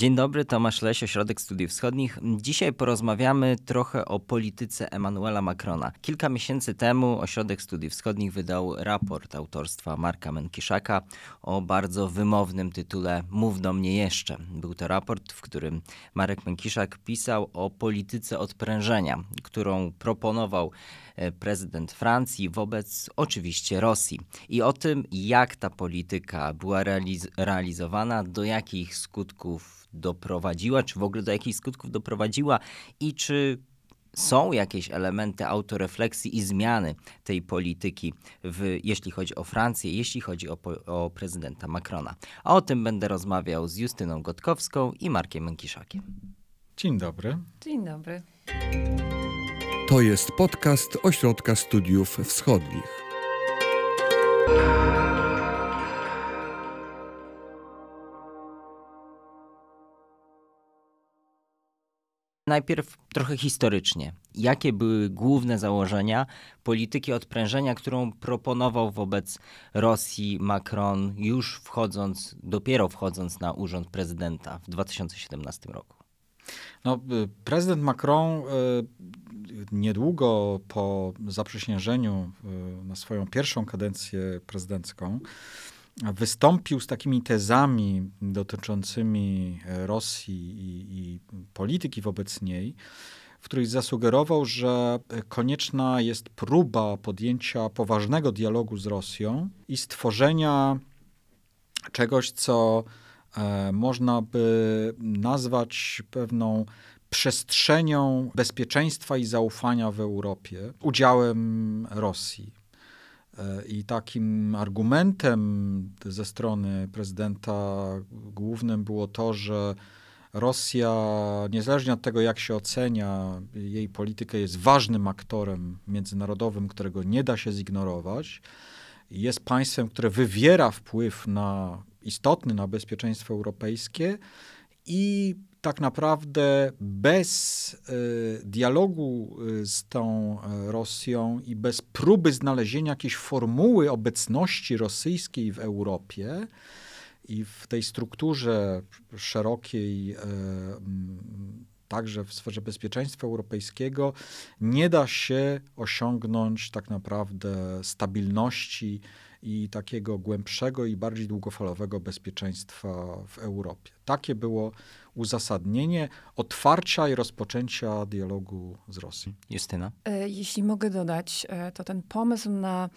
Dzień dobry, Tomasz Leś, Ośrodek Studiów Wschodnich. Dzisiaj porozmawiamy trochę o polityce Emmanuela Macrona. Kilka miesięcy temu Ośrodek Studiów Wschodnich wydał raport autorstwa Marka Menkiszaka o bardzo wymownym tytule Mów do mnie jeszcze. Był to raport, w którym Marek Menkiszak pisał o polityce odprężenia, którą proponował prezydent Francji wobec oczywiście Rosji i o tym, jak ta polityka była realiz realizowana, do jakich skutków doprowadziła, czy w ogóle do jakich skutków doprowadziła i czy są jakieś elementy autorefleksji i zmiany tej polityki, w, jeśli chodzi o Francję, jeśli chodzi o, o prezydenta Macrona. A o tym będę rozmawiał z Justyną Gotkowską i Markiem Mękiszakiem. Dzień dobry. Dzień dobry. To jest podcast Ośrodka Studiów Wschodnich. Najpierw trochę historycznie. Jakie były główne założenia polityki odprężenia, którą proponował wobec Rosji Macron już wchodząc, dopiero wchodząc na urząd prezydenta w 2017 roku? No, y, prezydent Macron y, niedługo po zaprzysiężeniu y, na swoją pierwszą kadencję prezydencką wystąpił z takimi tezami dotyczącymi Rosji i, i polityki wobec niej, w których zasugerował, że konieczna jest próba podjęcia poważnego dialogu z Rosją i stworzenia czegoś, co można by nazwać pewną przestrzenią bezpieczeństwa i zaufania w Europie udziałem Rosji. E, I takim argumentem ze strony prezydenta głównym było to, że Rosja, niezależnie od tego, jak się ocenia jej politykę, jest ważnym aktorem międzynarodowym, którego nie da się zignorować. Jest państwem, które wywiera wpływ na istotny na bezpieczeństwo europejskie i tak naprawdę bez y, dialogu y, z tą y, Rosją i bez próby znalezienia jakiejś formuły obecności rosyjskiej w Europie i w tej strukturze szerokiej, także w sferze bezpieczeństwa europejskiego, nie da się osiągnąć tak naprawdę stabilności i takiego głębszego i bardziej długofalowego bezpieczeństwa w Europie. Takie było uzasadnienie otwarcia i rozpoczęcia dialogu z Rosją. Justyna? E, jeśli mogę dodać, e, to ten pomysł na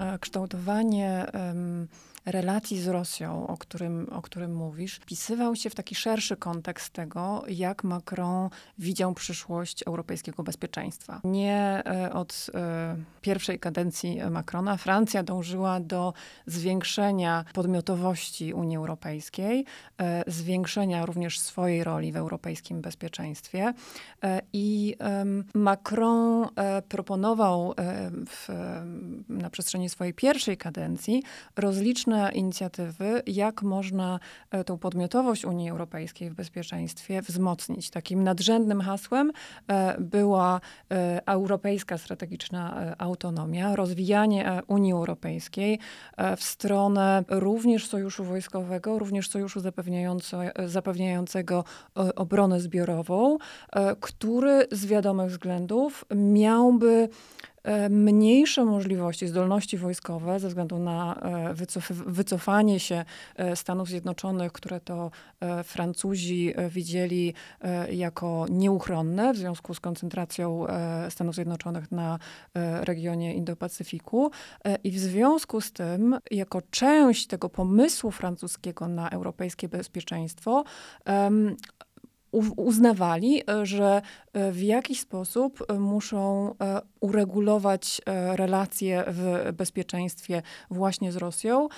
e, kształtowanie relacji z Rosją, o którym, o którym mówisz, wpisywał się w taki szerszy kontekst tego, jak Macron widział przyszłość europejskiego bezpieczeństwa. Nie e, od e, pierwszej kadencji Macrona Francja dążyła do zwiększenia podmiotowości Unii Europejskiej, e, zwiększenia również swojej roli w europejskim bezpieczeństwie. I Macron proponował w, na przestrzeni swojej pierwszej kadencji rozliczne różne inicjatywy, jak można e, tą podmiotowość Unii Europejskiej w bezpieczeństwie wzmocnić. Takim nadrzędnym hasłem e, była e, europejska strategiczna autonomia, rozwijanie Unii Europejskiej w stronę również sojuszu wojskowego, również sojuszu zapewniającego obronę zbiorową, który z wiadomych względów miałby mniejsze możliwości, zdolności wojskowe ze względu na e, wycof wycofanie się e, Stanów Zjednoczonych, które to Francuzi widzieli jako nieuchronne w związku z koncentracją Stanów Zjednoczonych na regionie Indo-Pacyfiku. I w związku z tym, jako część tego pomysłu francuskiego na europejskie bezpieczeństwo, uznawali, e, że e, w jakiś sposób e, muszą uregulować relacje w bezpieczeństwie właśnie z Rosją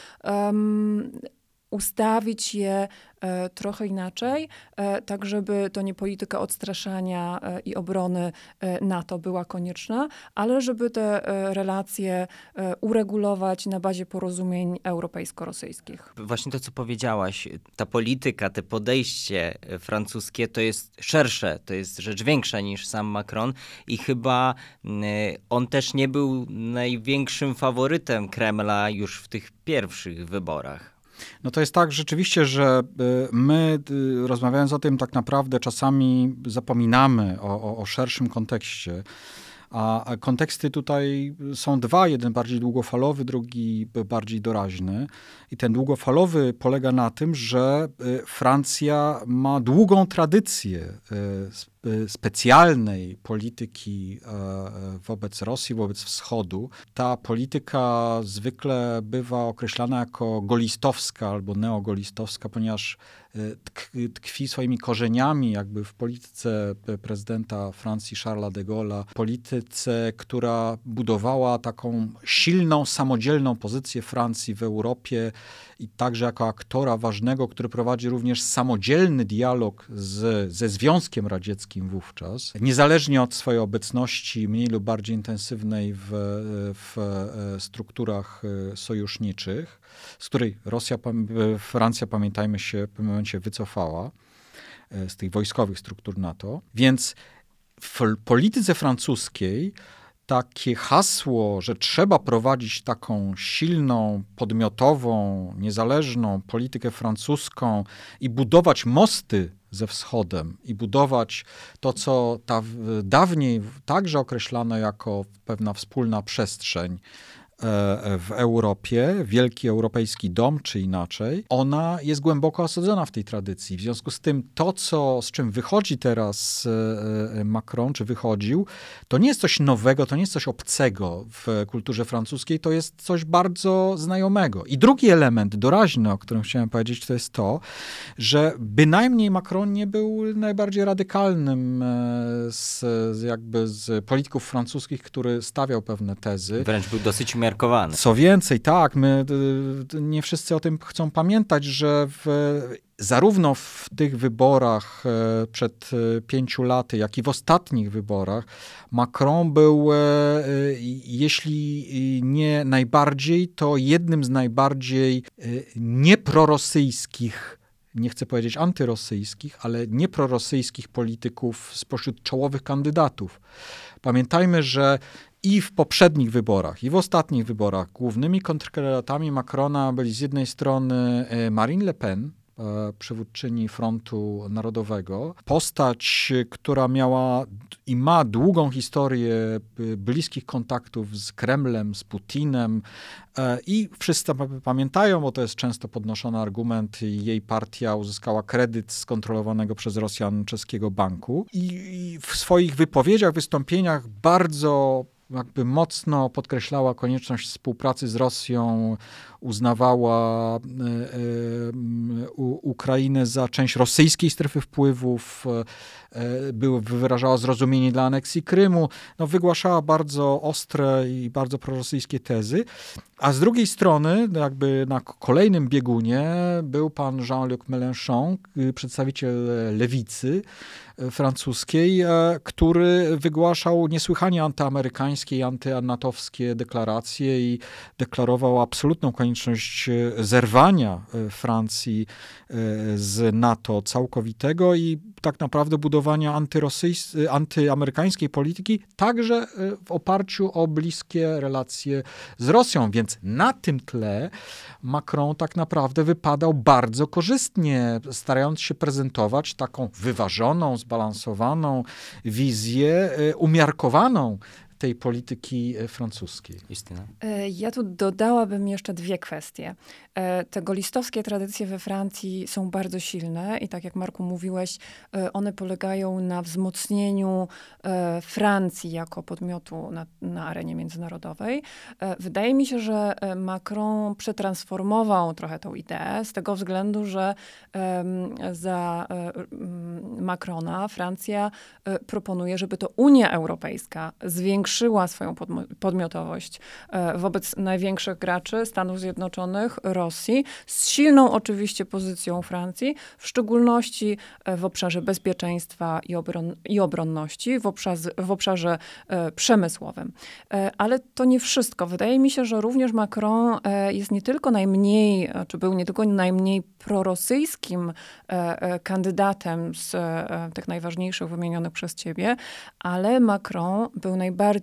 ustawić je e, trochę inaczej, e, tak żeby to nie polityka odstraszania e, i obrony NATO była konieczna, ale żeby te relacje uregulować na bazie porozumień europejsko-rosyjskich. Właśnie to, co powiedziałaś, ta polityka, te podejście francuskie to jest szersze, to jest rzecz większa niż sam Macron i chyba on też nie był największym faworytem Kremla już w tych pierwszych wyborach. No to jest tak rzeczywiście, że y, my y, rozmawiając o tym tak naprawdę czasami zapominamy o, o, o szerszym kontekście. A konteksty tutaj są dwa, jeden bardziej długofalowy, drugi bardziej doraźny. I ten długofalowy polega na tym, że y, Francja ma długą tradycję specjalnej polityki wobec Rosji, wobec Wschodu. Ta polityka zwykle bywa określana jako golistowska albo neogolistowska, ponieważ tkwi swoimi korzeniami jakby w polityce prezydenta Francji Charlesa de Gaulle'a, polityce, która budowała taką silną, samodzielną pozycję Francji w Europie i także jako aktora ważnego, który prowadzi również samodzielny dialog z, ze Związkiem Radzieckim wówczas, niezależnie od swojej obecności mniej lub bardziej intensywnej w, w e, strukturach e, sojuszniczych, z której Rosja, Francja, pamiętajmy się, w pewnym momencie wycofała e, z tych wojskowych struktur NATO. Więc w polityce francuskiej takie hasło, że trzeba prowadzić taką silną, podmiotową, niezależną politykę francuską i budować mosty ze wschodem i budować to, co ta, dawniej także określano jako pewna wspólna przestrzeń, w Europie, wielki europejski dom, czy inaczej, ona jest głęboko osadzona w tej tradycji. W związku z tym to, co, z czym wychodzi teraz e, e, Macron, czy wychodził, to nie jest coś nowego, to nie jest coś obcego w kulturze francuskiej, to jest coś bardzo znajomego. I drugi element doraźny, o którym chciałem powiedzieć, to jest to, że bynajmniej Macron nie był najbardziej radykalnym z, jakby z polityków francuskich, który stawiał pewne tezy. Wręcz był dosyć Co więcej, tak, my nie wszyscy o tym chcą pamiętać, że w, zarówno w tych wyborach e, przed e, pięciu laty, jak i w ostatnich wyborach, Macron był, e, jeśli nie najbardziej, to jednym z najbardziej nieprorosyjskich nie chcę powiedzieć antyrosyjskich, ale nieprorosyjskich polityków spośród czołowych kandydatów. Pamiętajmy, że i w poprzednich wyborach, i w ostatnich wyborach głównymi kontrkandydatami Macrona byli z jednej strony e, Marine Le Pen, e, przywódczyni Frontu Narodowego. Postać, która miała i ma długą historię e, bliskich kontaktów z Kremlem, z Putinem i wszyscy pamiętają, bo to jest często podnoszony argument, jej partia uzyskała kredyt skontrolowanego przez Rosjan czeskiego banku i w swoich wypowiedziach, wystąpieniach bardzo jakby mocno podkreślała konieczność współpracy z Rosją, uznawała e, e, Ukrainę za część rosyjskiej strefy wpływów, e, wyrażała zrozumienie dla aneksji Krymu, no, wygłaszała bardzo ostre i bardzo prorosyjskie tezy. A z drugiej strony, jakby na kolejnym biegunie był pan Jean-Luc Mélenchon, przedstawiciel lewicy francuskiej, który wygłaszał niesłychanie antyamerykańskie i antyanatowskie deklaracje i deklarował absolutną konieczność zerwania Francji z NATO całkowitego i tak naprawdę budowania antyamerykańskiej polityki, także w oparciu o bliskie relacje z Rosją. Więc na tym tle Macron tak naprawdę wypadał bardzo korzystnie, starając się prezentować taką wyważoną, zbalansowaną wizję, e, umiarkowaną tej polityki e, francuskiej. Justyna? E, ja tu dodałabym jeszcze dwie kwestie. E, te golistowskie tradycje we Francji są bardzo silne i tak jak Marku mówiłeś, one polegają na wzmocnieniu Francji jako podmiotu na, na arenie międzynarodowej. Wydaje mi się, że Macron przetransformował trochę tą ideę z tego względu, że za Macrona Francja proponuje, żeby to Unia Europejska zwiększyła zwiększyła swoją podmiotowość e, wobec największych graczy Stanów Zjednoczonych, Rosji, z silną oczywiście pozycją Francji, w szczególności e, w obszarze bezpieczeństwa i, obron i obronności, w obszarze, w obszarze e, przemysłowym. Ale to nie wszystko. Wydaje mi się, że również Macron jest nie tylko najmniej, czy był nie tylko najmniej prorosyjskim kandydatem z tych najważniejszych wymienionych przez ciebie, ale Macron był najbardziej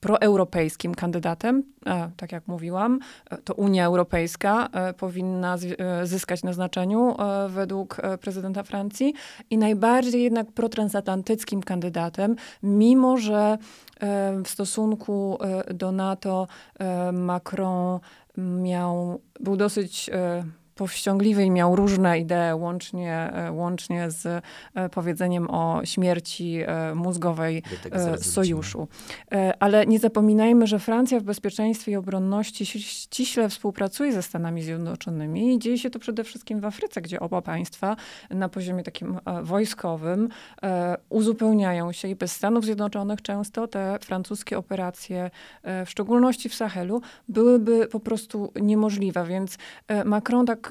proeuropejskim kandydatem. Tak jak mówiłam, to Unia Europejska powinna zyskać na znaczeniu według prezydenta Francji i najbardziej jednak protransatlantyckim kandydatem, mimo że w stosunku do NATO Macron miał, był dosyć powściągliwy i miał różne idee, łącznie, e, łącznie z e, powiedzeniem o śmierci e, mózgowej sojuszu. Ale nie zapominajmy, że Francja w bezpieczeństwie i obronności ściśle współpracuje ze Stanami Zjednoczonymi i dzieje się to przede wszystkim w Afryce, gdzie oba państwa na poziomie takim wojskowym uzupełniają się i bez Stanów Zjednoczonych często te francuskie operacje, w szczególności w Sahelu, byłyby po prostu niemożliwe, więc Macron tak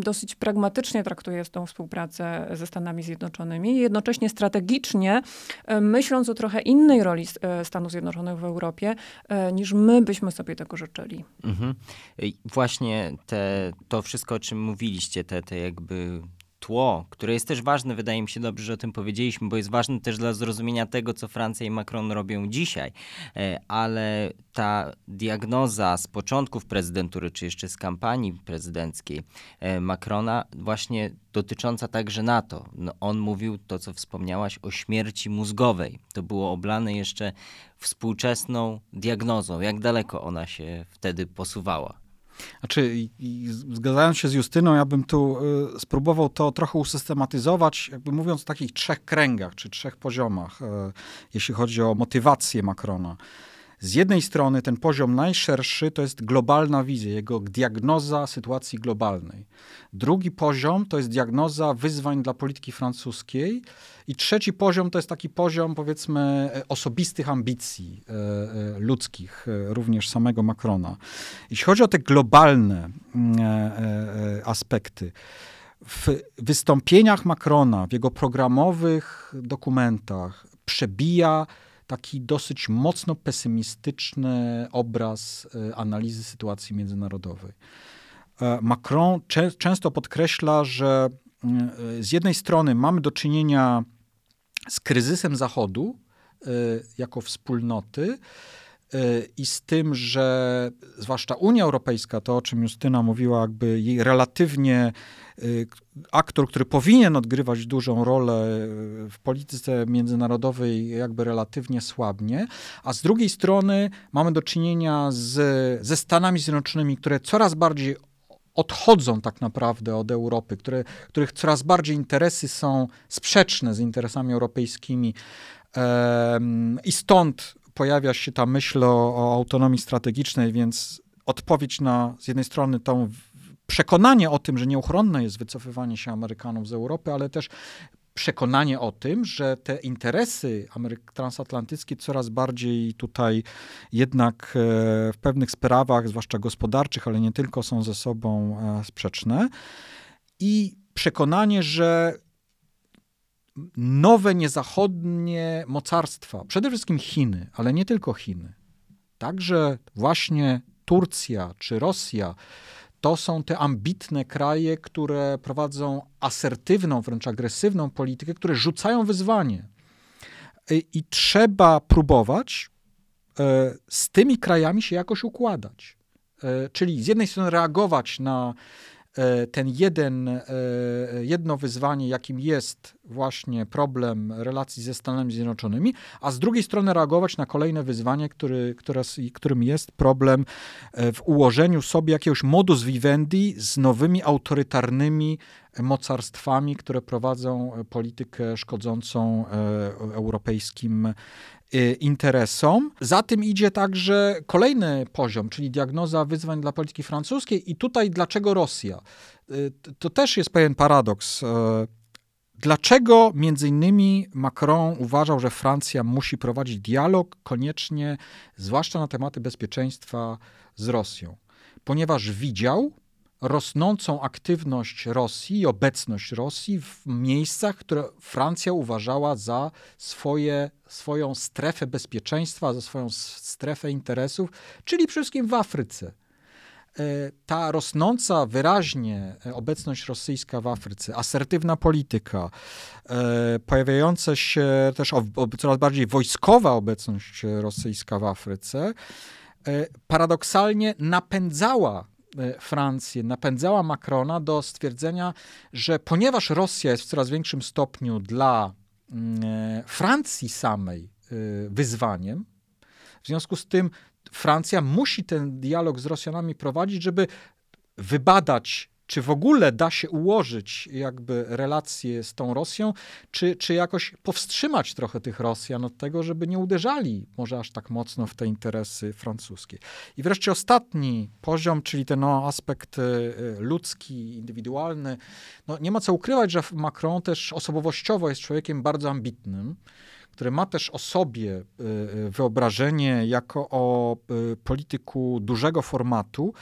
dosyć pragmatycznie traktuje tą współpracę ze Stanami Zjednoczonymi, jednocześnie strategicznie myśląc o trochę innej roli e, Stanów Zjednoczonych w Europie, e, niż my byśmy sobie tego życzyli. Mhm. Właśnie te, to wszystko, o czym mówiliście, te, te jakby tło, które jest też ważne, wydaje mi się dobrze, że o tym powiedzieliśmy, bo jest ważne też dla zrozumienia tego, co Francja i Macron robią dzisiaj. E, ale ta diagnoza z początków prezydentury, czy jeszcze z kampanii prezydenckiej e, Macrona, właśnie dotycząca także NATO. No, on mówił to, co wspomniałaś, o śmierci mózgowej. To było oblane jeszcze współczesną diagnozą. Jak daleko ona się wtedy posuwała? Znaczy, zgadzając się z Justyną, ja bym tu y, spróbował to trochę usystematyzować, jakby mówiąc o takich trzech kręgach, czy trzech poziomach, y, jeśli chodzi o motywację Macrona. Z jednej strony ten poziom najszerszy to jest globalna wizja, jego diagnoza sytuacji globalnej. Drugi poziom to jest diagnoza wyzwań dla polityki francuskiej. I trzeci poziom to jest taki poziom, powiedzmy, osobistych ambicji e, e, ludzkich, e, również samego Macrona. Jeśli chodzi o te globalne mm, aspekty, w wystąpieniach Macrona, w jego programowych dokumentach przebija taki dosyć mocno pesymistyczny obraz e, analizy sytuacji międzynarodowej. E, Macron cze często podkreśla, że e, z jednej strony mamy do czynienia z kryzysem Zachodu jako wspólnoty, i z tym, że zwłaszcza Unia Europejska, to o czym Justyna mówiła, jakby jej relatywnie y, aktor, który powinien odgrywać dużą rolę w polityce międzynarodowej, jakby relatywnie słabnie, a z drugiej strony mamy do czynienia z, ze Stanami Zjednoczonymi, które coraz bardziej odchodzą tak naprawdę od Europy, które, których coraz bardziej interesy są sprzeczne z interesami europejskimi. I stąd pojawia się ta myśl o, o autonomii strategicznej, więc odpowiedź na z jednej strony tą przekonanie o tym, że nieuchronne jest wycofywanie się Amerykanów z Europy, ale też przekonanie o tym, że te interesy transatlantyckie coraz bardziej tutaj jednak e, w pewnych sprawach, zwłaszcza gospodarczych, ale nie tylko, są ze sobą e, sprzeczne. I przekonanie, że nowe niezachodnie mocarstwa, przede wszystkim Chiny, ale nie tylko Chiny, także właśnie Turcja czy Rosja, to są te ambitne kraje, które prowadzą asertywną, wręcz agresywną politykę, które rzucają wyzwanie. I trzeba próbować e, z tymi krajami się jakoś układać. E, czyli z jednej strony reagować na ten jeden, e, jedno wyzwanie, jakim jest właśnie problem relacji ze Stanami Zjednoczonymi, a z drugiej strony reagować na kolejne wyzwanie, który, które, którym jest problem e, w ułożeniu sobie jakiegoś modus vivendi z nowymi autorytarnymi mocarstwami, które prowadzą politykę szkodzącą europejskim interesom. Za tym idzie także kolejny poziom, czyli diagnoza wyzwań dla polityki francuskiej i tutaj dlaczego Rosja? Y, to też jest pewien paradoks. Y, dlaczego między innymi Macron uważał, że Francja musi prowadzić dialog koniecznie, zwłaszcza na tematy bezpieczeństwa z Rosją? Ponieważ widział, rosnącą aktywność Rosji i obecność Rosji w miejscach, które Francja uważała za swoje, swoją strefę bezpieczeństwa, za swoją strefę interesów, czyli przede wszystkim w Afryce. ta rosnąca wyraźnie obecność rosyjska w Afryce, asertywna polityka, pojawiająca się też coraz bardziej wojskowa obecność rosyjska w Afryce, paradoksalnie napędzała Francję, napędzała Macrona do stwierdzenia, że ponieważ Rosja jest w coraz większym stopniu dla mm, Francji samej wyzwaniem, w związku z tym Francja musi ten dialog z Rosjanami prowadzić, żeby wybadać, czy w ogóle da się ułożyć jakby relacje z tą Rosją, czy, czy jakoś powstrzymać trochę tych Rosjan od tego, żeby nie uderzali może aż tak mocno w te interesy francuskie. I wreszcie ostatni poziom, czyli ten no, aspekt y, y, ludzki, indywidualny. No, nie ma co ukrywać, że Macron też osobowościowo jest człowiekiem bardzo ambitnym który ma też o sobie y, wyobrażenie jako o polityku dużego formatu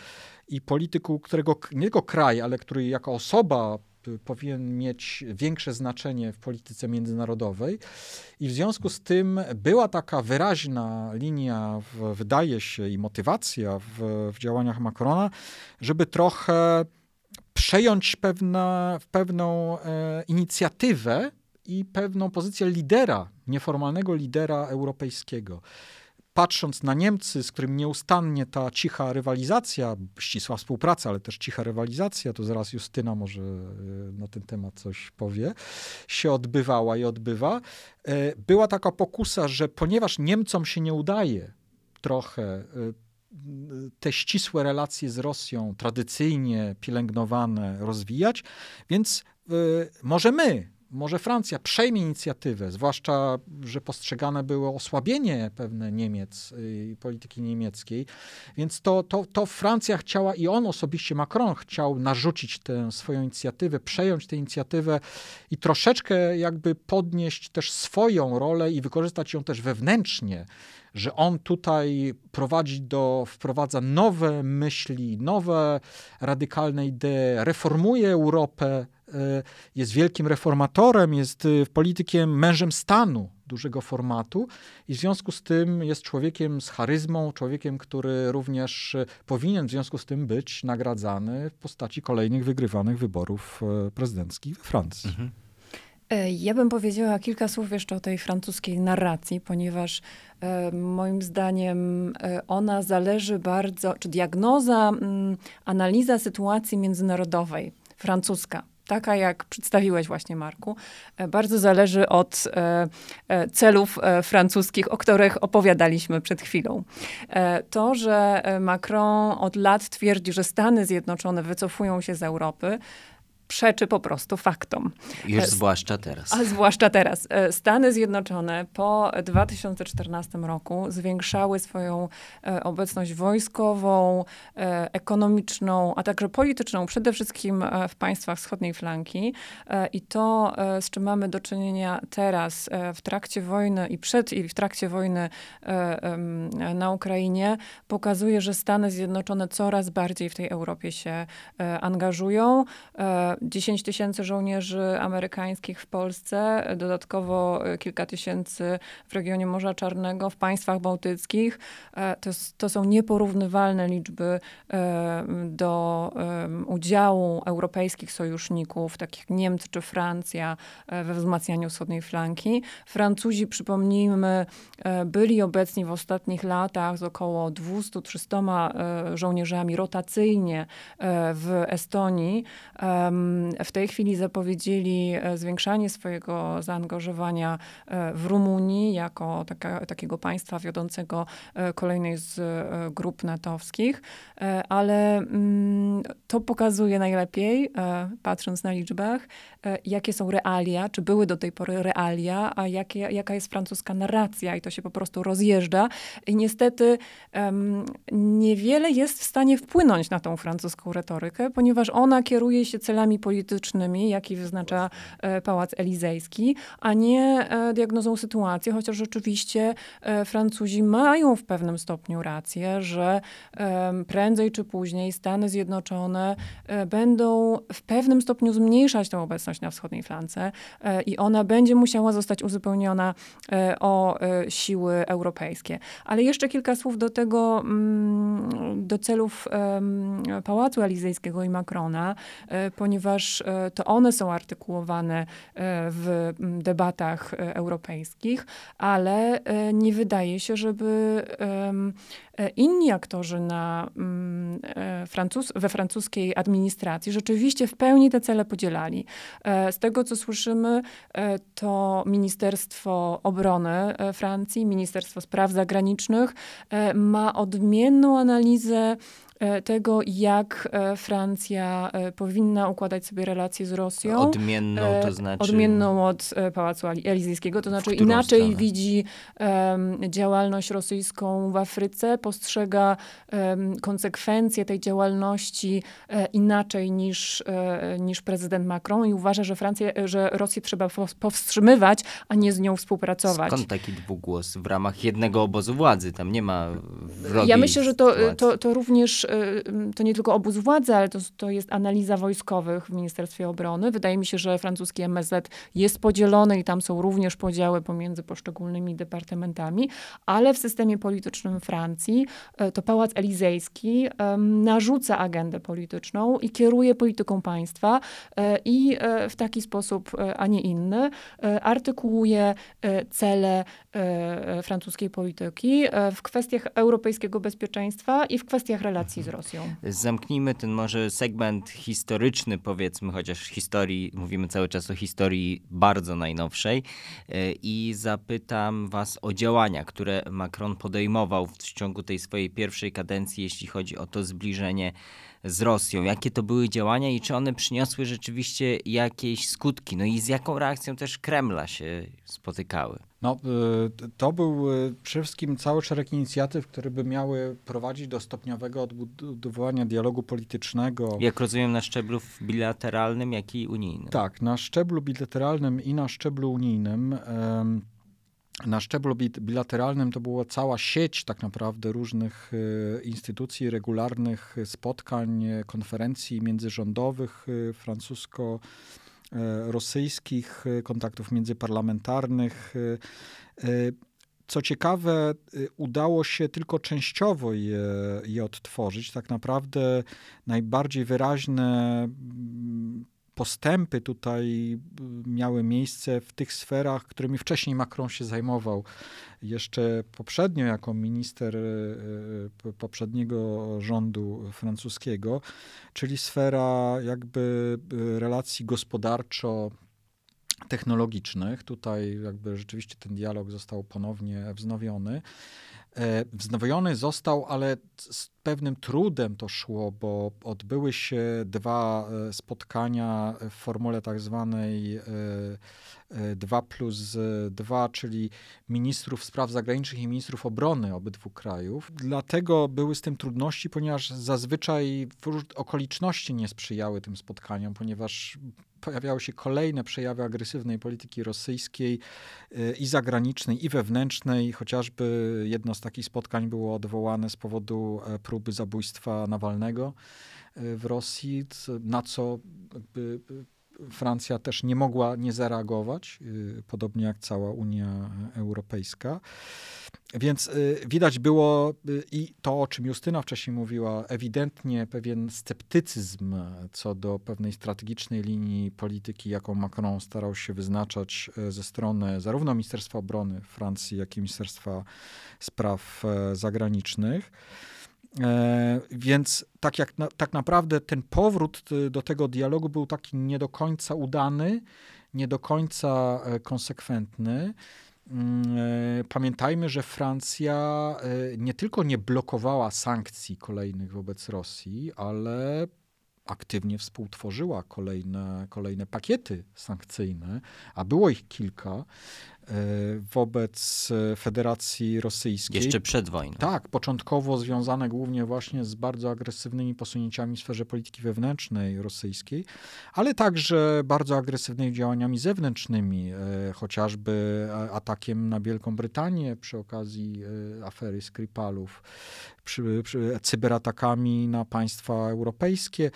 i polityku, którego nie tylko kraj, ale który jako osoba powinien mieć większe znaczenie w polityce międzynarodowej. I w związku z tym była taka wyraźna linia, w, wydaje się, i motywacja w, w działaniach Macrona, żeby trochę przejąć pewne, pewną e, inicjatywę i pewną pozycję lidera, nieformalnego lidera europejskiego. Patrząc na Niemcy, z którym nieustannie ta cicha rywalizacja, ścisła współpraca, ale też cicha rywalizacja, to zaraz Justyna może e, na ten temat coś powie, się odbywała i odbywa, e, była taka pokusa, że ponieważ Niemcom się nie udaje trochę e, te ścisłe relacje z Rosją, tradycyjnie pielęgnowane, rozwijać, więc może my, może Francja przejmie inicjatywę, zwłaszcza, że postrzegane było osłabienie pewne Niemiec i polityki niemieckiej. Więc to, to, to Francja chciała i on osobiście, Macron, chciał narzucić tę swoją inicjatywę, przejąć tę inicjatywę i troszeczkę jakby podnieść też swoją rolę i wykorzystać ją też wewnętrznie że on tutaj prowadzi do, wprowadza nowe myśli, nowe radykalne idee, reformuje Europę, jest wielkim reformatorem, jest e, politykiem, mężem stanu dużego formatu i w związku z tym jest człowiekiem z charyzmą, człowiekiem, który również e, powinien w związku z tym być nagradzany w postaci kolejnych wygrywanych wyborów prezydenckich we Francji. Mhm. E, ja bym powiedziała kilka słów jeszcze o tej francuskiej narracji, ponieważ e, moim zdaniem e, ona zależy bardzo, czy diagnoza, m, mm, analiza sytuacji międzynarodowej francuska, taka jak przedstawiłeś właśnie, Marku, e, bardzo zależy od e, e, celów francuskich, o których opowiadaliśmy przed chwilą. To, że Macron od lat twierdzi, że Stany Zjednoczone wycofują się z Europy, przeczy po prostu faktom. Już zwłaszcza teraz. A zwłaszcza teraz. E, Stany Zjednoczone po 2014 roku zwiększały swoją e, obecność wojskową, e, ekonomiczną, a także polityczną, przede wszystkim w państwach wschodniej flanki. I to, z czym mamy do czynienia teraz w trakcie wojny i przed i w trakcie wojny na Ukrainie, pokazuje, że Stany Zjednoczone coraz bardziej w tej Europie się angażują 10 tysięcy żołnierzy amerykańskich w Polsce, dodatkowo kilka tysięcy w regionie Morza Czarnego, w państwach bałtyckich. E, to, to są nieporównywalne liczby e, do udziału europejskich sojuszników, takich Niemcy czy Francja, e, we wzmacnianiu wschodniej flanki. Francuzi, przypomnijmy, byli obecni w ostatnich latach z około 200-300 żołnierzami rotacyjnie w Estonii w tej chwili zapowiedzieli e, zwiększanie swojego zaangażowania e, w Rumunii jako taka, takiego państwa wiodącego e, kolejnej z grup natowskich, ale mm, to pokazuje najlepiej, patrząc na liczbach, jakie są realia, czy były do tej pory realia, a jakie, jaka jest francuska narracja i to się po prostu rozjeżdża. I niestety niewiele jest w stanie wpłynąć na tą francuską retorykę, ponieważ ona kieruje się celami politycznymi, jaki wyznacza Pałac Elizejski, a nie diagnozą sytuacji, chociaż rzeczywiście Francuzi mają w pewnym stopniu rację, że prędzej czy później Stany Zjednoczone będą w pewnym stopniu zmniejszać tę obecność na wschodniej flance i ona będzie musiała zostać uzupełniona o siły europejskie. Ale jeszcze kilka słów do tego, mm, do celów Pałacu Elizejskiego i Macrona, e, ponieważ e, to one są artykułowane e, w debatach europejskich, ale nie wydaje się, żeby inni aktorzy na, Francuz we francuskiej administracji rzeczywiście w pełni te cele podzielali. Z tego, co słyszymy, to Ministerstwo Obrony Francji, Ministerstwo Spraw Zagranicznych ma odmienną analizę E, tego, jak e, Francja e, powinna układać sobie relacje z Rosją. Odmienną to znaczy? Odmienną od Pałacu Elizyjskiego, to znaczy inaczej stronę? widzi um, działalność rosyjską w Afryce, postrzega um, konsekwencje tej działalności um, inaczej niż, niż prezydent Macron i uważa, że, Francję, że Rosję trzeba powstrzymywać, a nie z nią współpracować. Skąd taki dwugłos w ramach jednego obozu władzy? Tam nie ma wrogiej Ja myślę, że to, to, to również to nie tylko obóz władzy, ale to, to jest analiza wojskowych w Ministerstwie Obrony. Wydaje mi się, że francuski MSZ jest podzielony i tam są również podziały pomiędzy poszczególnymi departamentami, ale w systemie politycznym Francji y, to Pałac Elizejski narzuca agendę polityczną i kieruje polityką państwa y, i w taki sposób, a nie inny, artykułuje cele francuskiej polityki w kwestiach europejskiego bezpieczeństwa i w kwestiach relacji z Rosją. Zamknijmy ten może segment historyczny, powiedzmy, chociaż historii, mówimy cały czas o historii bardzo najnowszej e, i zapytam was o działania, które Macron podejmował w ciągu tej swojej pierwszej kadencji, jeśli chodzi o to zbliżenie z Rosją. Jakie to były działania i czy one przyniosły rzeczywiście jakieś skutki? No i z jaką reakcją też Kremla się spotykały? No, y, to był y, przede wszystkim cały szereg inicjatyw, które by miały prowadzić do stopniowego odbudowania dialogu politycznego. Jak rozumiem, na szczeblu bilateralnym, jak i unijnym. Tak, na szczeblu bilateralnym i na szczeblu unijnym. Na szczeblu bilateralnym to była cała sieć tak naprawdę różnych y, instytucji, regularnych spotkań, konferencji międzyrządowych francusko- rosyjskich, e, kontaktów międzyparlamentarnych. E, co ciekawe, udało się tylko częściowo je, je odtworzyć. Tak naprawdę najbardziej wyraźne postępy tutaj miały miejsce w tych sferach, którymi wcześniej Macron się zajmował. Jeszcze poprzednio, jako minister e, e, poprzedniego rządu francuskiego, czyli sfera jakby relacji gospodarczo technologicznych. Tutaj jakby rzeczywiście ten dialog został ponownie wznowiony. Wznowiony został, ale z pewnym trudem to szło, bo odbyły się dwa e, spotkania w formule tak zwanej 2 e, e, plus 2, czyli ministrów spraw zagranicznych i ministrów obrony obydwu krajów. Dlatego były z tym trudności, ponieważ zazwyczaj okoliczności nie sprzyjały tym spotkaniom, ponieważ pojawiały się kolejne przejawy agresywnej polityki rosyjskiej i zagranicznej, i wewnętrznej. Chociażby jedno z takich spotkań było odwołane z powodu próby zabójstwa Nawalnego e, w Rosji, na co Francja też nie mogła nie zareagować, e, podobnie jak cała Unia Europejska. Więc e, widać było i to, o czym Justyna wcześniej mówiła, ewidentnie pewien sceptycyzm co do pewnej strategicznej linii polityki, jaką Macron starał się wyznaczać ze strony zarówno Ministerstwa Obrony Francji, jak i Ministerstwa Spraw Zagranicznych. E, więc tak, jak na, tak naprawdę ten powrót y, do tego dialogu był taki nie do końca udany, nie do końca e, konsekwentny. Mm, e, pamiętajmy, że Francja nie tylko nie blokowała sankcji kolejnych wobec Rosji, ale aktywnie współtworzyła kolejne, kolejne pakiety sankcyjne, a było ich kilka. Wobec Federacji Rosyjskiej. Jeszcze przed wojną. Tak, początkowo związane głównie właśnie z bardzo agresywnymi posunięciami w sferze polityki wewnętrznej rosyjskiej, ale także bardzo agresywnymi działaniami zewnętrznymi, chociażby atakiem na Wielką Brytanię przy okazji afery Skripalów, przy, przy cyberatakami na państwa europejskie.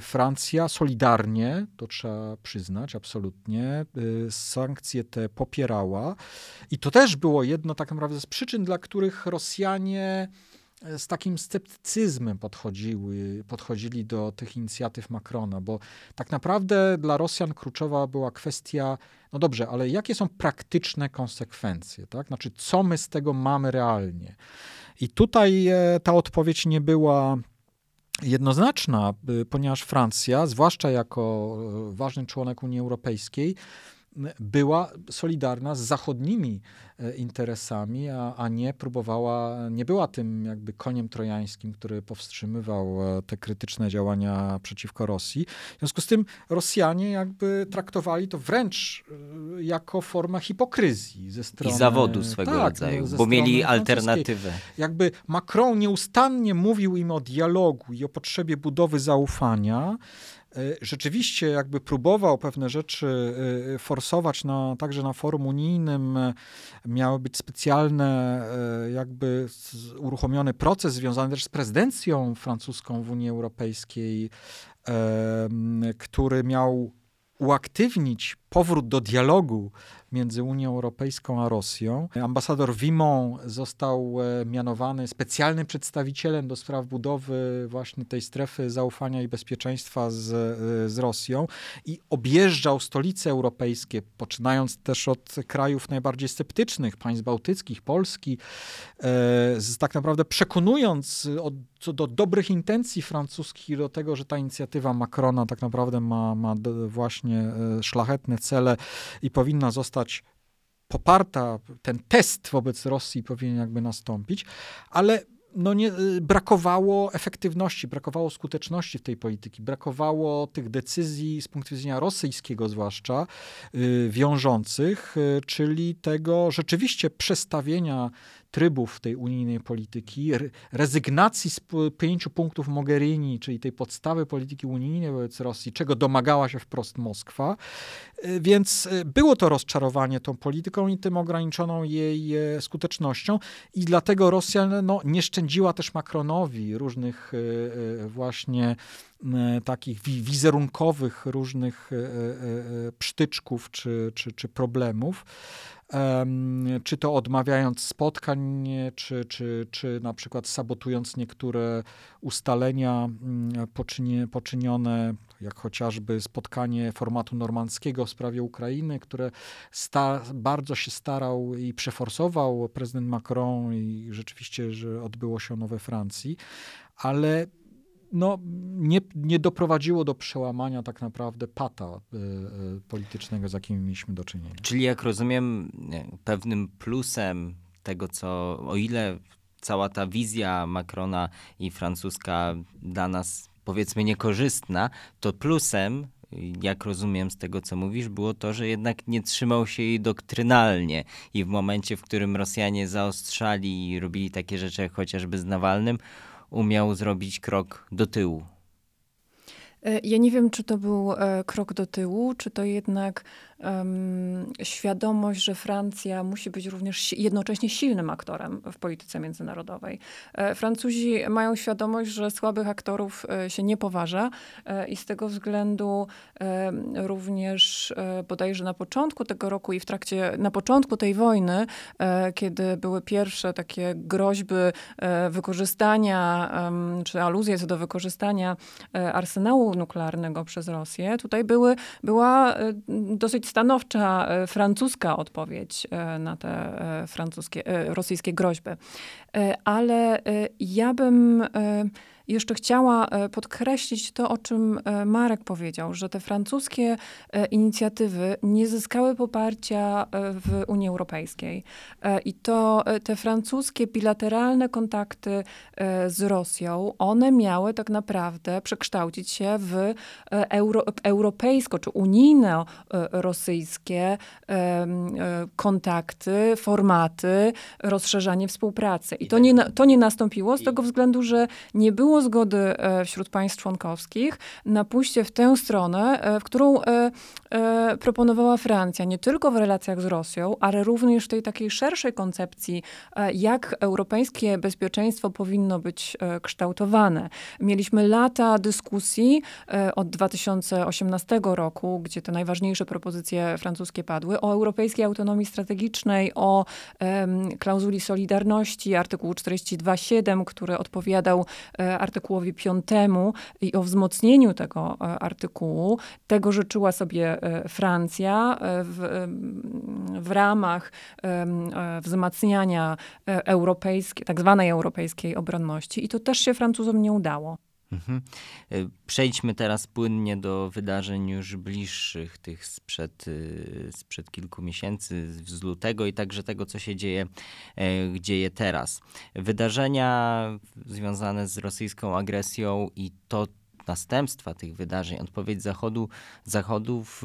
Francja solidarnie, to trzeba przyznać absolutnie, sankcje te popierała. I to też było jedno tak naprawdę z przyczyn, dla których Rosjanie e, z takim sceptycyzmem podchodziły, podchodzili do tych inicjatyw Macrona, bo tak naprawdę dla Rosjan kluczowa była kwestia, no dobrze, ale jakie są praktyczne konsekwencje, tak? Znaczy, co my z tego mamy realnie? I tutaj e, ta odpowiedź nie była jednoznaczna, ponieważ Francja, zwłaszcza jako e, ważny członek Unii Europejskiej, była solidarna z zachodnimi e, interesami, a, a nie próbowała, nie była tym jakby koniem trojańskim, który powstrzymywał e, te krytyczne działania przeciwko Rosji. W związku z tym Rosjanie jakby traktowali to wręcz e, jako formę hipokryzji ze strony... I zawodu swego tak, rodzaju, bo mieli alternatywę. Jakby Macron nieustannie mówił im o dialogu i o potrzebie budowy zaufania, rzeczywiście jakby próbował pewne rzeczy e, e, forsować na, także na forum unijnym. Miały być specjalne, jakby uruchomiony proces związany też z prezydencją francuską w Unii Europejskiej, który miał uaktywnić powrót do dialogu między Unią Europejską a Rosją. Ambasador Vimon został e, mianowany specjalnym przedstawicielem do spraw budowy właśnie tej strefy zaufania i bezpieczeństwa z, e, z Rosją i objeżdżał stolice europejskie, poczynając też od krajów najbardziej sceptycznych, państw bałtyckich, Polski, e, z, tak naprawdę przekonując od, co do dobrych intencji francuskich do tego, że ta inicjatywa Macrona tak naprawdę ma, ma właśnie szlachetne cele i powinna zostać poparta, ten test wobec Rosji powinien jakby nastąpić, ale no nie, y, brakowało efektywności, brakowało skuteczności w tej polityki, brakowało tych decyzji z punktu widzenia rosyjskiego zwłaszcza yy, wiążących, yy, czyli tego rzeczywiście przestawienia trybów tej unijnej polityki, rezygnacji z pięciu punktów Mogherini, czyli tej podstawy polityki unijnej wobec Rosji, czego domagała się wprost Moskwa. E, więc e, było to rozczarowanie tą polityką i tym ograniczoną jej e, skutecznością i dlatego Rosja no, nie szczędziła też Macronowi różnych właśnie takich wizerunkowych różnych przytyczków czy, czy, czy problemów czy to odmawiając spotkań, czy, czy, czy na przykład sabotując niektóre ustalenia mm, poczynione, jak chociażby spotkanie formatu normandzkiego w sprawie Ukrainy, które sta, bardzo się starał i przeforsował prezydent Macron i rzeczywiście, że odbyło się ono we Francji, ale no, nie, nie doprowadziło do przełamania tak naprawdę pata y, y, politycznego, z jakim mieliśmy do czynienia. Czyli jak rozumiem, pewnym plusem tego, co o ile cała ta wizja Macrona i francuska dla nas powiedzmy niekorzystna, to plusem jak rozumiem z tego, co mówisz, było to, że jednak nie trzymał się jej doktrynalnie i w momencie, w którym Rosjanie zaostrzali i robili takie rzeczy jak chociażby z Nawalnym, umiał zrobić krok do tyłu. E, ja nie wiem, czy to był e, krok do tyłu, czy to jednak um, świadomość, że Francja musi być również jednocześnie silnym aktorem w polityce międzynarodowej. E, Francuzi mają świadomość, że słabych aktorów e, się nie poważa e, i z tego względu również bodajże na początku tego roku i w trakcie, na początku tej wojny, kiedy były pierwsze takie groźby wykorzystania, czy aluzje co do wykorzystania arsenału nuklearnego przez Rosję, tutaj były, była dosyć stanowcza e, francuska odpowiedź e, na te e, francuskie, rosyjskie groźby. Ale ja bym jeszcze chciała podkreślić to, o czym Marek powiedział, że te francuskie inicjatywy nie zyskały poparcia w Unii Europejskiej. I to te francuskie bilateralne kontakty z Rosją, one miały tak naprawdę przekształcić się w euro, europejsko czy unijno-rosyjskie kontakty, formaty, rozszerzanie współpracy. I to nie, to nie nastąpiło z tego względu, że nie było zgody e, wśród państw członkowskich na pójście w tę stronę, e, w którą e, proponowała Francja, nie tylko w relacjach z Rosją, ale również w tej takiej szerszej koncepcji, jak europejskie bezpieczeństwo powinno być kształtowane. Mieliśmy lata dyskusji od 2018 roku, gdzie te najważniejsze propozycje francuskie padły, o europejskiej autonomii strategicznej, o klauzuli solidarności, artykułu 42.7, który odpowiadał e, artykułowi 5 i o wzmocnieniu tego e, artykułu. Tego życzyła sobie e, Francja w, w ramach wzmacniania europejskiej, tak zwanej europejskiej obronności i to też się Francuzom nie udało. Mhm. E, przejdźmy teraz płynnie do wydarzeń już bliższych, tych sprzed, e, sprzed kilku miesięcy, z lutego i także tego, co się dzieje, e, dzieje teraz. Wydarzenia związane z rosyjską agresją i to następstwa tych wydarzeń, odpowiedź Zachodu, Zachodów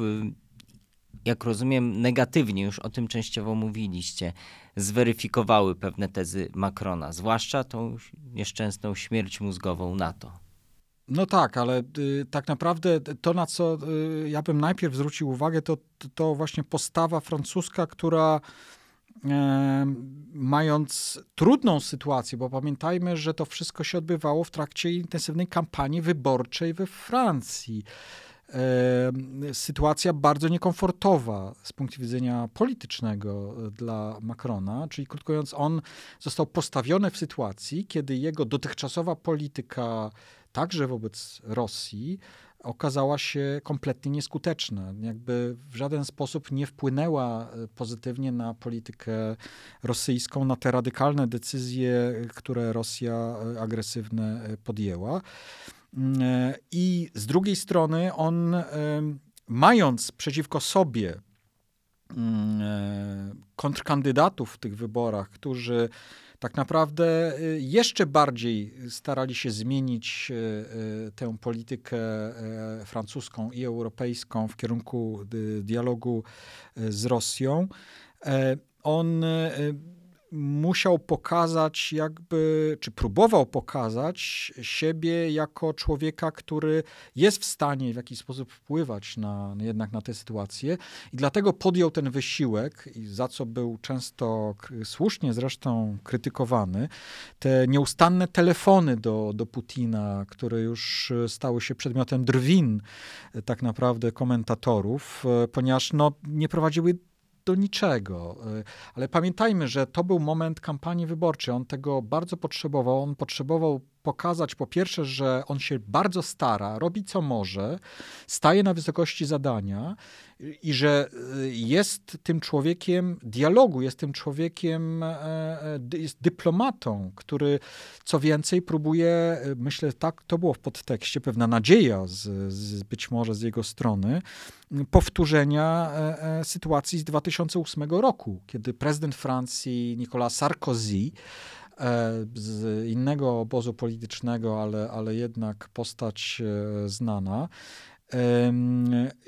jak rozumiem, negatywnie, już o tym częściowo mówiliście, zweryfikowały pewne tezy Macrona, zwłaszcza tą nieszczęsną śmierć mózgową NATO. No tak, ale y, tak naprawdę to, na co y, ja bym najpierw zwrócił uwagę, to, to właśnie postawa francuska, która mając trudną sytuację, bo pamiętajmy, że to wszystko się odbywało w trakcie intensywnej kampanii wyborczej we Francji. E, sytuacja bardzo niekomfortowa z punktu widzenia politycznego dla Macrona, czyli krótko mówiąc, on został postawiony w sytuacji, kiedy jego dotychczasowa polityka także wobec Rosji, okazała się kompletnie nieskuteczna. Jakby w żaden sposób nie wpłynęła e, pozytywnie na politykę rosyjską, na te radykalne decyzje, które Rosja e, agresywne e, podjęła. Mm, I z drugiej strony on, mając przeciwko sobie mm, kontrkandydatów w tych wyborach, którzy tak naprawdę y, jeszcze bardziej starali się zmienić y, y, tę politykę francuską i europejską w kierunku dialogu z Rosją. E, on musiał pokazać, jakby, czy próbował pokazać siebie jako człowieka, który jest w stanie w jakiś sposób wpływać na, jednak na tę sytuację. I dlatego podjął ten wysiłek, za co był często słusznie zresztą krytykowany. Te nieustanne telefony do, do Putina, które już stały się przedmiotem drwin tak naprawdę komentatorów, ponieważ no, nie prowadziły do niczego. Y, ale pamiętajmy, że to był moment kampanii wyborczej. On tego bardzo potrzebował. On potrzebował pokazać po pierwsze, że on się bardzo stara, robi co może, staje na wysokości zadania i że y, jest tym człowiekiem dialogu, jest tym człowiekiem, e, e, jest dyplomatą, który co więcej próbuje, y, myślę, tak to było w podtekście, pewna nadzieja z, z być może z jego strony, powtórzenia e, sytuacji z 2008 roku, kiedy prezydent Francji Nicolas Sarkozy z innego obozu politycznego, ale, ale jednak postać znana,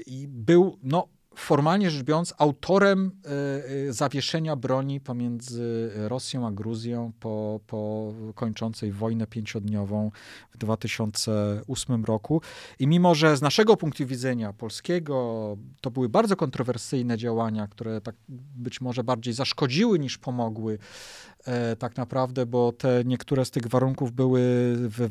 i był no, formalnie rzecz biorąc autorem e, e, zawieszenia broni pomiędzy Rosją a Gruzją po, po kończącej wojnę pięciodniową w 2008 roku. I mimo, że z naszego punktu widzenia polskiego to były bardzo kontrowersyjne działania, które tak być może bardziej zaszkodziły niż pomogły E, tak naprawdę, bo te niektóre z tych warunków były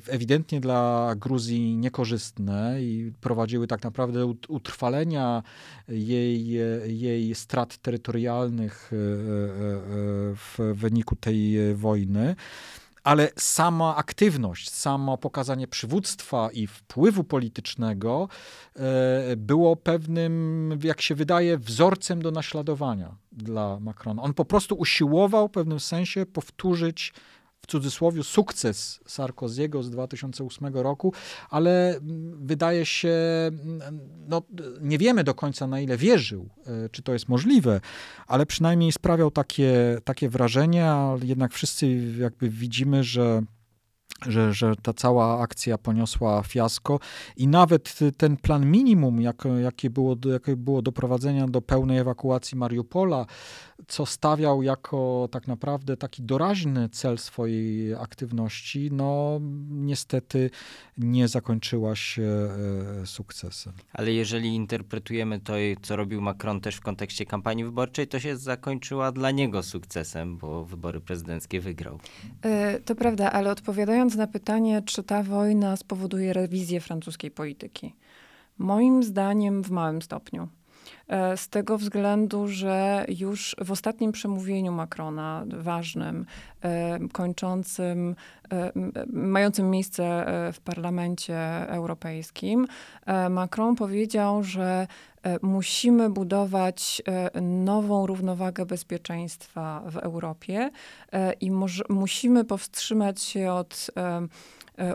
ewidentnie dla Gruzji niekorzystne i prowadziły tak naprawdę utrwalenia jej, jej strat terytorialnych e, e, w wyniku tej wojny ale sama aktywność, samo pokazanie przywództwa i wpływu politycznego e, było pewnym, jak się wydaje, wzorcem do naśladowania dla Macrona. On po prostu usiłował w pewnym sensie powtórzyć w cudzysłowie sukces Sarkoziego z 2008 roku, ale mm, wydaje się, mm, no, nie wiemy do końca na ile wierzył, e, czy to jest możliwe, ale przynajmniej sprawiał takie, takie wrażenie, a jednak wszyscy jakby widzimy, że że, że ta cała akcja poniosła fiasko i nawet ten plan minimum, jak, jakie, było, jakie było doprowadzenia do pełnej ewakuacji Mariupola, co stawiał jako tak naprawdę taki doraźny cel swojej aktywności, no niestety nie zakończyła się e, sukcesem. Ale jeżeli interpretujemy to, co robił Macron też w kontekście kampanii wyborczej, to się zakończyła dla niego sukcesem, bo wybory prezydenckie wygrał. E, to prawda, ale odpowiadając na pytanie, czy ta wojna spowoduje rewizję francuskiej polityki. Moim zdaniem w małym stopniu. E, z tego względu, że już w ostatnim przemówieniu Macrona, ważnym, e, kończącym, e, mającym miejsce w Parlamencie Europejskim, Macron powiedział, że musimy budować nową równowagę bezpieczeństwa w Europie i musimy powstrzymać się od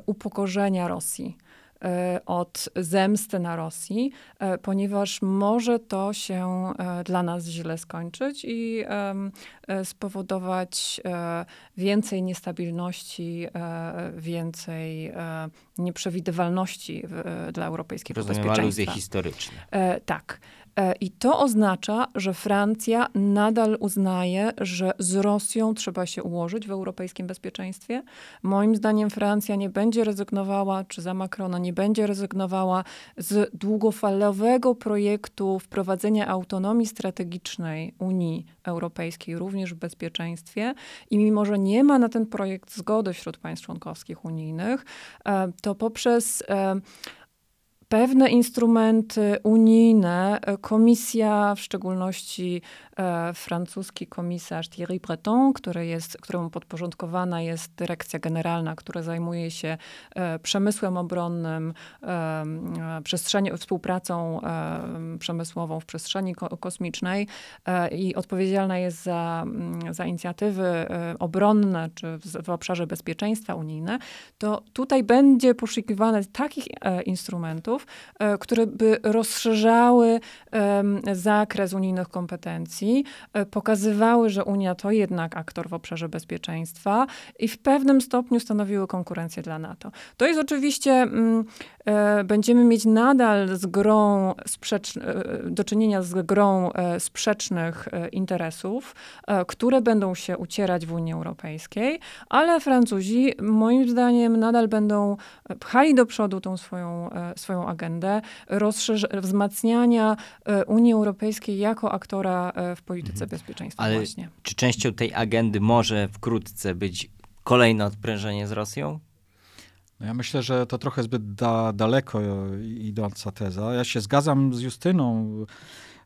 upokorzenia Rosji. E, od zemsty na Rosji, e, ponieważ może to się e, dla nas źle skończyć i spowodować więcej niestabilności, więcej nieprzewidywalności dla europejskiego Rozumiem, bezpieczeństwa. aluzje historyczne. Tak. E, I to oznacza, że Francja nadal uznaje, że z Rosją trzeba się ułożyć w europejskim bezpieczeństwie. Moim zdaniem Francja nie będzie rezygnowała, czy za Macrona nie będzie rezygnowała z długofalowego projektu wprowadzenia autonomii strategicznej Unii Europejskiej, również w bezpieczeństwie. I mimo, że nie ma na ten projekt zgody wśród państw członkowskich unijnych, e, to poprzez e, pewne instrumenty unijne, e, komisja, w szczególności e, francuski komisarz Thierry Breton, który jest, któremu podporządkowana jest dyrekcja generalna, która zajmuje się e, przemysłem obronnym, e, przestrzeni, współpracą e, przemysłową w przestrzeni ko kosmicznej e, i odpowiedzialna jest za, mm, za inicjatywy obronne czy w, w obszarze bezpieczeństwa unijne, to tutaj będzie poszukiwane takich instrumentów, E, które by rozszerzały zakres unijnych kompetencji, e, pokazywały, że Unia to jednak aktor w obszarze bezpieczeństwa i w pewnym stopniu stanowiły konkurencję dla NATO. To jest oczywiście, mm, będziemy mieć nadal z grą sprzecz, do czynienia z grą sprzecznych interesów, które będą się ucierać w Unii Europejskiej, ale Francuzi moim zdaniem nadal będą pchali do przodu tą swoją, swoją agendę wzmacniania e, Unii Europejskiej jako aktora e, w polityce mhm. bezpieczeństwa Ale właśnie. Czy częścią tej agendy może wkrótce być kolejne odprężenie z Rosją? No ja myślę, że to trochę zbyt da, daleko idąca teza. Ja się zgadzam z Justyną,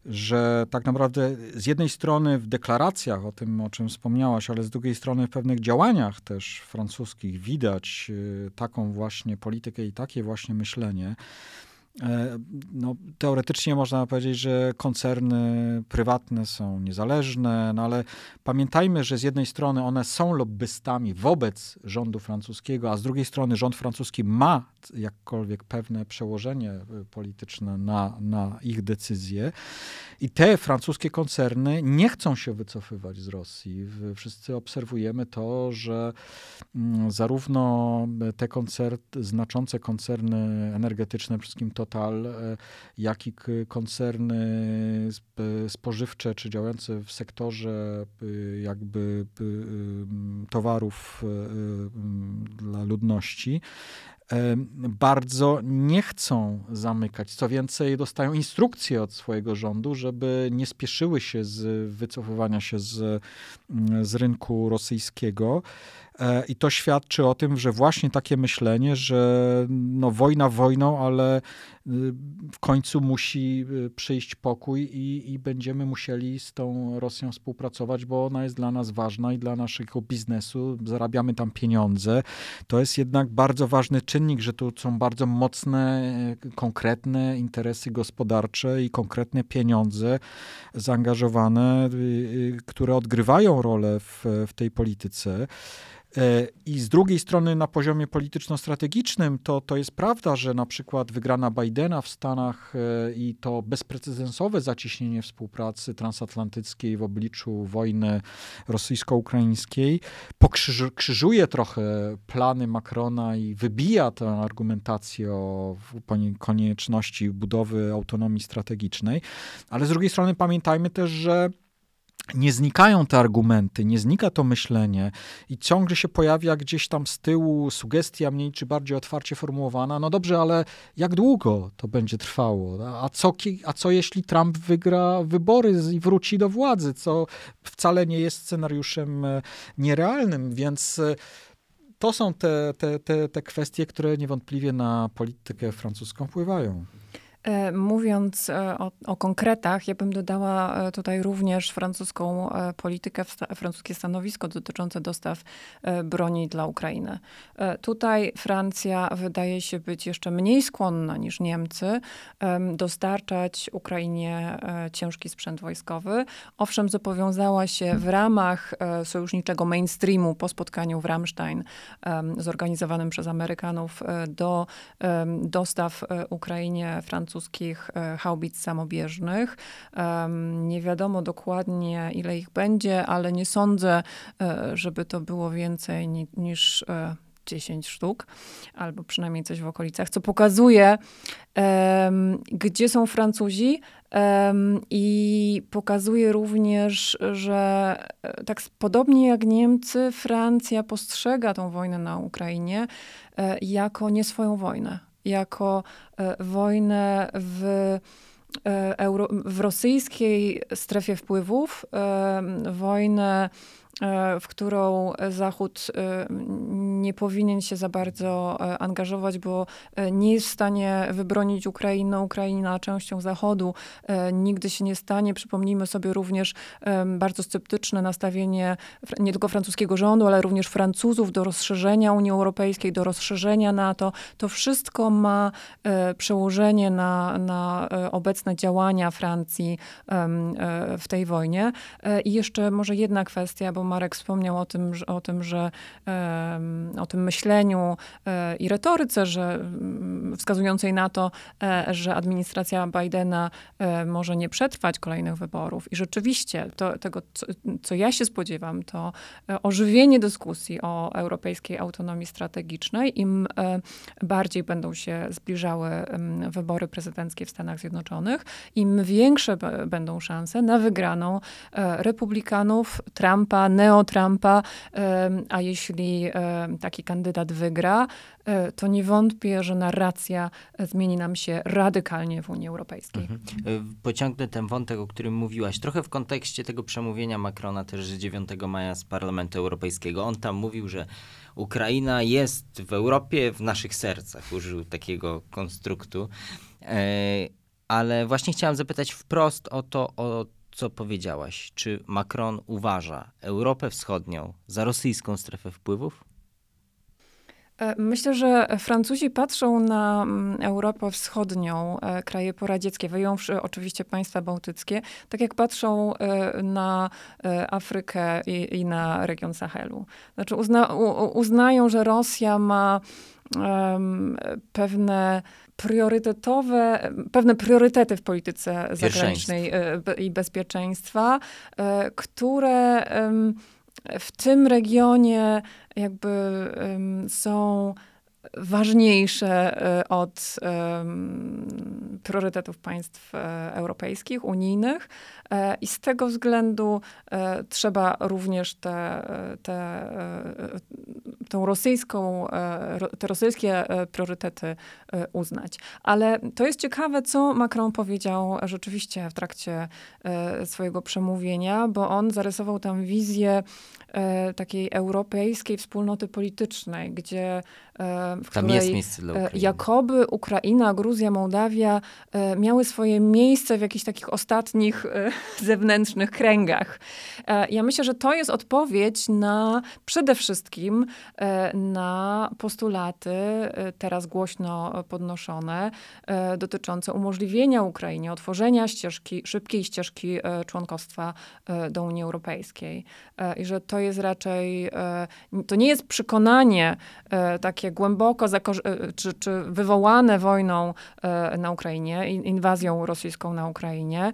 że tak naprawdę z jednej strony w deklaracjach o tym, o czym wspomniałaś, ale z drugiej strony w pewnych działaniach też francuskich widać y, taką właśnie politykę i takie właśnie myślenie. E, no, teoretycznie można powiedzieć, że koncerny prywatne są niezależne, no ale pamiętajmy, że z jednej strony one są lobbystami wobec rządu francuskiego, a z drugiej strony rząd francuski ma jakkolwiek pewne przełożenie e, polityczne na, na ich decyzje. I te francuskie koncerny nie chcą się wycofywać z Rosji. Wszyscy obserwujemy to, że mm, zarówno te koncerty, znaczące koncerny energetyczne, przede wszystkim Total, e, jak i koncerny spożywcze, czy działające w sektorze e, jakby towarów dla ludności, bardzo nie chcą zamykać. Co więcej, dostają instrukcje od swojego rządu, żeby nie spieszyły się z wycofywania się z, z rynku rosyjskiego. E, I to świadczy o tym, że właśnie takie myślenie, że no wojna wojną, ale y, w końcu musi y, przyjść pokój i, i będziemy musieli z tą Rosją współpracować, bo ona jest dla nas ważna i dla naszego biznesu. Zarabiamy tam pieniądze. To jest jednak bardzo ważny czynnik, że tu są bardzo mocne, konkretne interesy gospodarcze i konkretne pieniądze zaangażowane, y, które odgrywają rolę w, w tej polityce. E, I z drugiej strony na poziomie polityczno-strategicznym to, to jest prawda, że na przykład wygrana Bidena w Stanach e, i to bezprecedensowe zaciśnienie współpracy transatlantyckiej w obliczu wojny rosyjsko-ukraińskiej pokrzyżuje trochę plany Macrona i wybija tę argumentację o konieczności budowy autonomii strategicznej. Ale z drugiej strony pamiętajmy też, że nie znikają te argumenty, nie znika to myślenie i ciągle się pojawia gdzieś tam z tyłu sugestia mniej czy bardziej otwarcie formułowana. No dobrze, ale jak długo to będzie trwało? A co, a co jeśli Trump wygra wybory i wróci do władzy, co wcale nie jest scenariuszem e, nierealnym, więc e, to są te, te, te, te kwestie, które niewątpliwie na politykę francuską wpływają. E, mówiąc e, o, o, konkretach, ja bym dodała e, tutaj również francuską politykę, francuskie stanowisko dotyczące dostaw broni dla Ukrainy. Tutaj Francja wydaje się być jeszcze mniej skłonna niż Niemcy dostarczać Ukrainie ciężki sprzęt wojskowy. Owszem, zobowiązała się w ramach sojuszniczego mainstreamu po spotkaniu w Ramstein zorganizowanym przez Amerykanów do dostaw Ukrainie francuskich francuskich e, haubic samobieżnych. Nie wiadomo dokładnie, ile ich będzie, ale nie sądzę, e, żeby to było więcej niż 10 e, sztuk, albo przynajmniej coś w okolicach, co pokazuje, gdzie są Francuzi i pokazuje również, że tak podobnie jak Niemcy, Francja postrzega tą wojnę na Ukrainie jako nie swoją wojnę jako e, wojnę w, e, w rosyjskiej strefie wpływów, e, wojnę w którą Zachód e, nie powinien się za bardzo e, angażować, bo nie jest w stanie wybronić Ukrainy. Ukraina częścią Zachodu nigdy się nie stanie. Przypomnijmy sobie również bardzo sceptyczne nastawienie nie tylko francuskiego rządu, ale również Francuzów do rozszerzenia Unii Europejskiej, do rozszerzenia NATO. To wszystko ma przełożenie na, na obecne działania Francji w tej wojnie. I jeszcze może jedna kwestia, bo Marek wspomniał o tym, że, o tym, że o tym myśleniu e, i retoryce, że mm, wskazującej na to, e, że administracja Bidena e, może nie przetrwać kolejnych wyborów. I rzeczywiście to, tego, co, co ja się spodziewam, to ożywienie dyskusji o europejskiej autonomii strategicznej. Im bardziej będą się zbliżały wybory prezydenckie w Stanach Zjednoczonych, im większe będą szanse na wygraną republikanów, Trumpa, neo-Trumpa, a jeśli taki kandydat wygra, e, to nie wątpię, że narracja zmieni nam się radykalnie w Unii Europejskiej. Mhm. E, pociągnę ten wątek, o którym mówiłaś, trochę w kontekście tego przemówienia Macrona też 9 maja z Parlamentu Europejskiego. On tam mówił, że Ukraina jest w Europie, w naszych sercach. Użył takiego konstruktu. E, ale właśnie chciałam zapytać wprost o to, o co powiedziałaś. Czy Macron uważa Europę Wschodnią za rosyjską strefę wpływów? E, myślę, że Francuzi patrzą na mm, Europę Wschodnią, e, kraje poradzieckie, wyjąwszy oczywiście państwa bałtyckie, tak jak patrzą e, na Afrykę i, i na region Sahelu. Znaczy uzna, uznają, że Rosja ma um, pewne priorytetowe, pewne priorytety w polityce zagranicznej e, i bezpieczeństwa, e, które w tym regionie jakby są ważniejsze e, od um, priorytetów państw europejskich, unijnych. I z tego względu trzeba również te, te, tą rosyjską, te rosyjskie priorytety uznać. Ale to jest ciekawe, co Macron powiedział rzeczywiście w trakcie swojego przemówienia, bo on zarysował tam wizję takiej europejskiej wspólnoty politycznej, gdzie e, w Tam której jest e, jakoby Ukraina, Gruzja, Mołdawia e, miały swoje miejsce w jakichś takich ostatnich e, zewnętrznych kręgach. E, Ja myślę, że to jest odpowiedź na przede wszystkim e, na postulaty e, teraz głośno podnoszone dotyczące umożliwienia Ukrainie otworzenia ścieżki, szybkiej ścieżki członkostwa do Unii Europejskiej. I że to jest raczej, to nie jest przekonanie takie głęboko czy, czy wywołane wojną na Ukrainie, in- inwazją rosyjską na Ukrainie,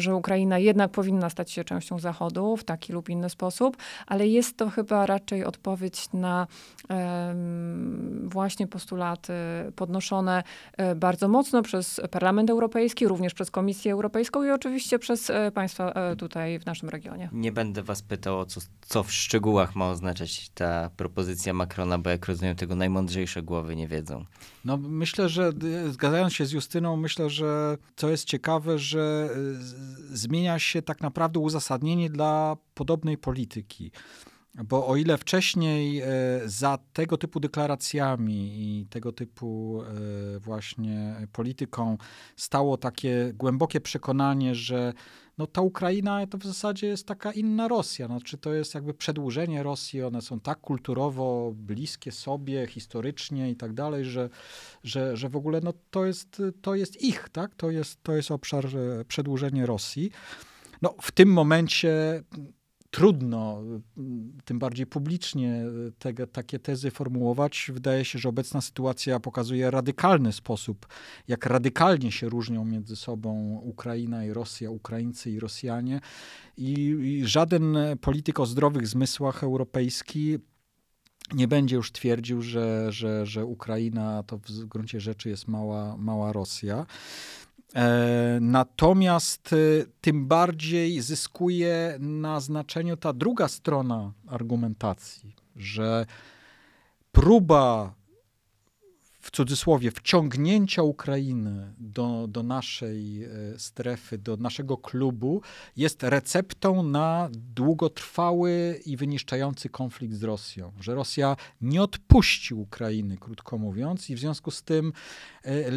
że Ukraina jednak powinna stać się częścią Zachodu w taki lub inny sposób, ale jest to chyba raczej odpowiedź na em, właśnie postulaty podnoszone e, bardzo mocno przez Parlament Europejski, również przez Komisję Europejską i oczywiście przez e, państwa e, tutaj w naszym regionie. Nie będę was pytał, o co, co w szczegółach ma oznaczać ta propozycja Macrona, bo jak rozumiem, tego najmądrzejsze głowy nie wiedzą. No myślę, że zgadzając się z Justyną, myślę, że co jest ciekawe, że zmienia się tak naprawdę uzasadnienie dla podobnej polityki. Bo o ile wcześniej e, za tego typu deklaracjami i tego typu e, właśnie polityką stało takie głębokie przekonanie, że no ta Ukraina to w zasadzie jest taka inna Rosja. Znaczy to jest jakby przedłużenie Rosji. One są tak kulturowo bliskie sobie, historycznie i tak dalej, że, że, że w ogóle no to, jest, to jest ich, tak? To jest, to jest obszar e, przedłużenie Rosji. No, w tym momencie trudno, tym bardziej publicznie, tego, takie tezy formułować. Wydaje się, że obecna sytuacja pokazuje radykalny sposób, jak radykalnie się różnią między sobą Ukraina i Rosja, Ukraińcy i Rosjanie. I, i żaden polityk o zdrowych zmysłach europejski nie będzie już twierdził, że, że, że Ukraina to w gruncie rzeczy jest mała, mała Rosja. E, Natomiast e, tym bardziej zyskuje na znaczeniu ta druga strona argumentacji, że próba w cudzysłowie wciągnięcia Ukrainy do, do naszej e, strefy, do naszego klubu jest receptą na długotrwały i wyniszczający konflikt z Rosją. Że Rosja nie odpuści Ukrainy, krótko mówiąc, i w związku z tym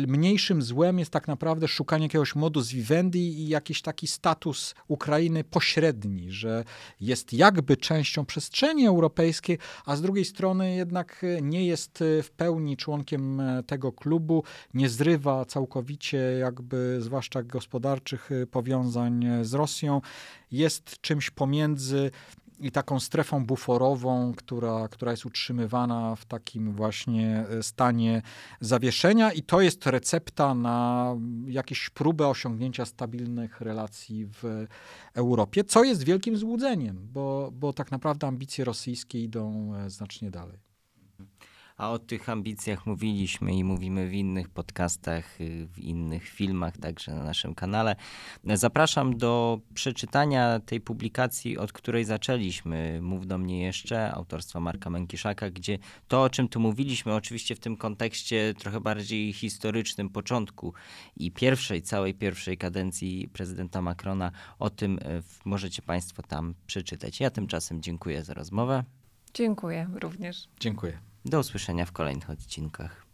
mniejszym złem jest tak naprawdę szukanie jakiegoś modus vivendi i jakiś taki status Ukrainy pośredni, że jest jakby częścią przestrzeni europejskiej, a z drugiej strony jednak e, nie jest e, w pełni członkiem e, tego klubu, nie zrywa całkowicie jakby zwłaszcza gospodarczych e, powiązań e, z Rosją, jest czymś pomiędzy i taką strefą buforową, która, która jest utrzymywana w takim właśnie e, stanie zawieszenia i to jest recepta na jakieś próbę osiągnięcia stabilnych relacji w Europie, co jest wielkim złudzeniem, bo, bo tak naprawdę ambicje rosyjskie idą e, znacznie dalej. A o tych ambicjach mówiliśmy i mówimy w innych podcastach, y, w innych filmach, także na naszym kanale. Zapraszam do przeczytania tej publikacji, od której zaczęliśmy. Mów do mnie jeszcze, autorstwa Marka Mękiszaka, gdzie to, o czym tu mówiliśmy, oczywiście w tym kontekście trochę bardziej historycznym początku i pierwszej, całej pierwszej kadencji prezydenta Macrona, o tym y, możecie Państwo tam przeczytać. Ja tymczasem dziękuję za rozmowę. Dziękuję również. Dziękuję. Do usłyszenia w kolejnych odcinkach.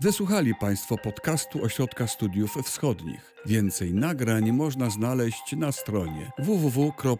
Wysłuchali Państwo podcastu Ośrodka Studiów Wschodnich. Więcej nagrań można znaleźć na stronie www.osw.waw.pl.